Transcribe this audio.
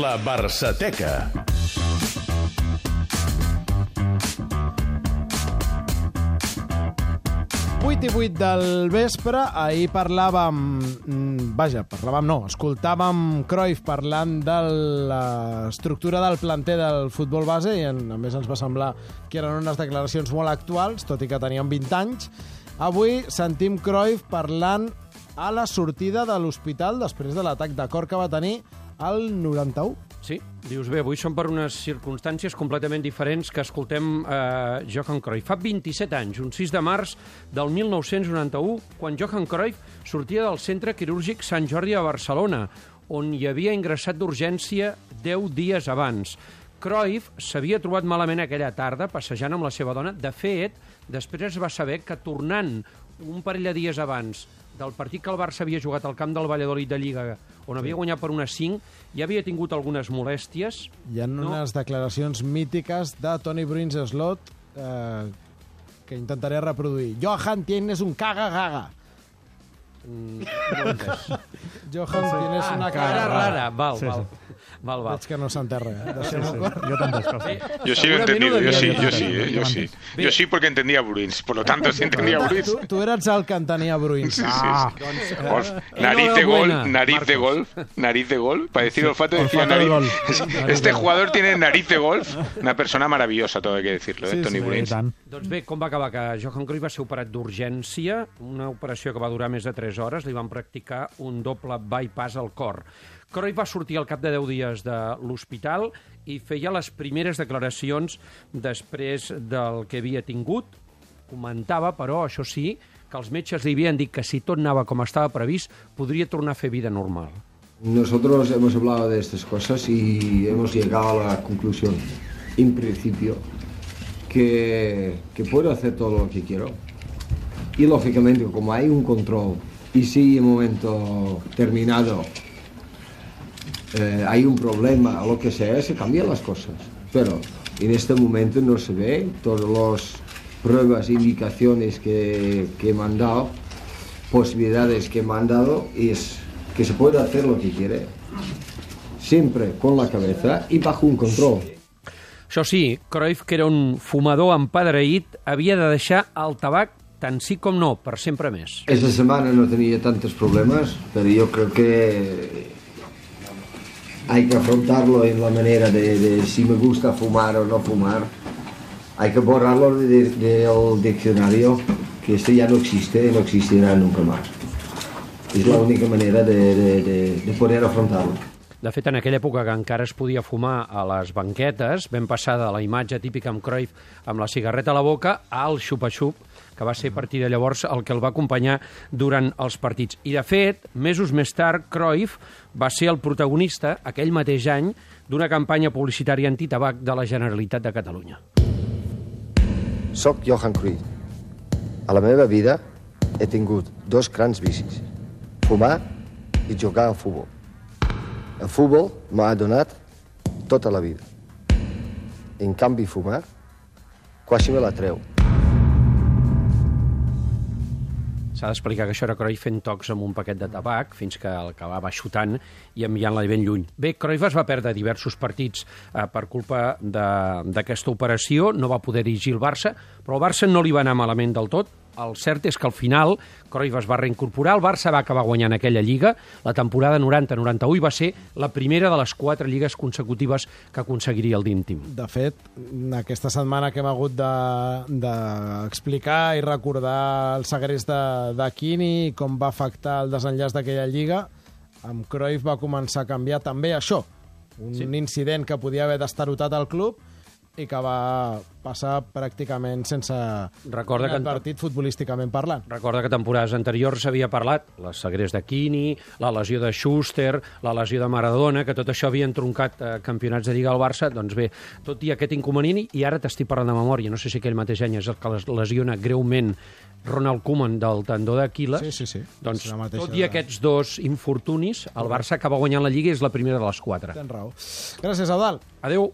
La Barçateca. I vuit del vespre, ahir parlàvem... mm, Vaja, parlàvem no, escoltàvem Cruyff parlant de l'estructura del planter del futbol base i en- a més ens va semblar que eren unes declaracions molt actuals, tot i que teníem 20 anys. Avui sentim Cruyff parlant a la sortida de l'hospital després de l'atac de cor que va tenir al 91. Sí, dius bé, avui són per unes circumstàncies completament diferents que escoltem eh, Johan Cruyff. Fa 27 anys, un 6 de març del 1991, quan Johan Cruyff sortia del centre quirúrgic Sant Jordi a Barcelona, on hi havia ingressat d'urgència 10 dies abans. Cruyff s'havia trobat malament aquella tarda, passejant amb la seva dona. De fet, després es va saber que tornant un parell de dies abans del partit que el Barça havia jugat al camp del Valladolid de Lliga, on havia guanyat per unes 5, ja havia tingut algunes molèsties. Hi ha No. unes declaracions mítiques de Tony Bruins Slot eh, que intentaré reproduir. Johan, tienes un caga-gaga. Mm, no. Johan, tienes una Cara rara, val, Sí, val. Val, val. Veig que no s'entén res. Eh? Sí, sí. córrer. Jo tantes coses. Bé, Yo sí lo he entendido, yo sí, yo sí, eh, yo sí. Yo sí porque entendía a Bruins, por lo tanto sí entendía a Bruins. Tu, tu eres el que entenia Bruins. Sí, sí, Ah. Doncs, eh, nariz de gol, nariz de gol, nariz de gol. Para decir olfato decía nariz. gol. Este jugador tiene nariz de golf. Una persona maravillosa, todo hay que decirlo, Sí, ¿eh? Tony Bruins. Doncs bé, com va acabar? Que Johan Cruyff va ser operat d'urgència, una operació que va durar més de 3 hores, li van practicar un doble bypass al cor. Cruyff va sortir al cap de 10 dies de l'hospital i feia les primeres declaracions després del que havia tingut. Comentava, però, això sí, que els metges li havien dit que si tot anava com estava previst, podria tornar a fer vida normal. Nosotros hemos hablado de estas cosas y hemos llegado a la conclusión, en principio, que, que puedo hacer todo lo que quiero. Y lógicamente, como hay un control y si en un momento terminado eh, hay un problema o lo que sea, se cambian las cosas. Pero en este momento no se ve todas las pruebas, indicaciones que, que me han dado, posibilidades que me han dado, y es que se puede hacer lo que quiere. Siempre con la cabeza y bajo un control. Això sí, Cruyff, que era un fumador empadreït, havia de deixar el tabac tant sí com no, per sempre més. Esta semana no tenía tantos problemas, pero yo creo que hay que afrontarlo en la manera de, si me gusta fumar o no fumar. Hay que borrarlo de- de- del diccionario, que esto ya no existe y no existirá nunca más. Es la única manera de poder afrontarlo. De fet, en aquella època que encara es podia fumar a les banquetes, vam passar de la imatge típica amb Cruyff amb la cigarreta a la boca al xupa-xup, que va ser a partir de llavors el que el va acompanyar durant els partits. I, de fet, mesos més tard, Cruyff va ser el protagonista, aquell mateix any, d'una campanya publicitària antitabac de la Generalitat de Catalunya. Soc Johan Cruyff. A la meva vida he tingut dos grans vicis, fumar i jugar al futbol. El futbol m'ha donat tota la vida. En canvi, fumar quasi me la treu. S'ha d'explicar que això era Cruyff fent tocs amb un paquet de tabac fins que el acabava xutant i enviant-la ben lluny. Bé, Cruyff es va perdre diversos partits eh, per culpa d'aquesta operació, no va poder dirigir el Barça, però el Barça no li va anar malament del tot. El cert és que al final Cruyff es va reincorporar, el Barça va acabar guanyant aquella lliga, la temporada 90-91 i va ser la primera de les quatre lligues consecutives que aconseguiria el d'íntim. De fet, aquesta setmana que hem hagut de- d'explicar de, i recordar el segrest de, de Quini i com va afectar el desenllaç d'aquella lliga, amb Cruyff va començar a canviar també això. Un sí. incident que podia haver destarotat el club i que va passar pràcticament sense Recorda que- advertit futbolísticament parlant. Recorda que temporades anteriors s'havia parlat la segrest de Quini, la lesió de Schuster, la lesió de Maradona, que tot això havia entroncat eh, campionats de Lliga al Barça. Doncs bé, tot i aquest inconvenient, i ara t'estic parlant de memòria, no sé si aquell mateix any és el que les lesiona greument Ronald Koeman del tendó d'Aquiles. Sí, sí, sí. Doncs tot i aquests dos infortunis, el Barça acaba guanyant la Lliga i és la primera de les quatre. Tens raó. Gràcies, Eudal. Adeu.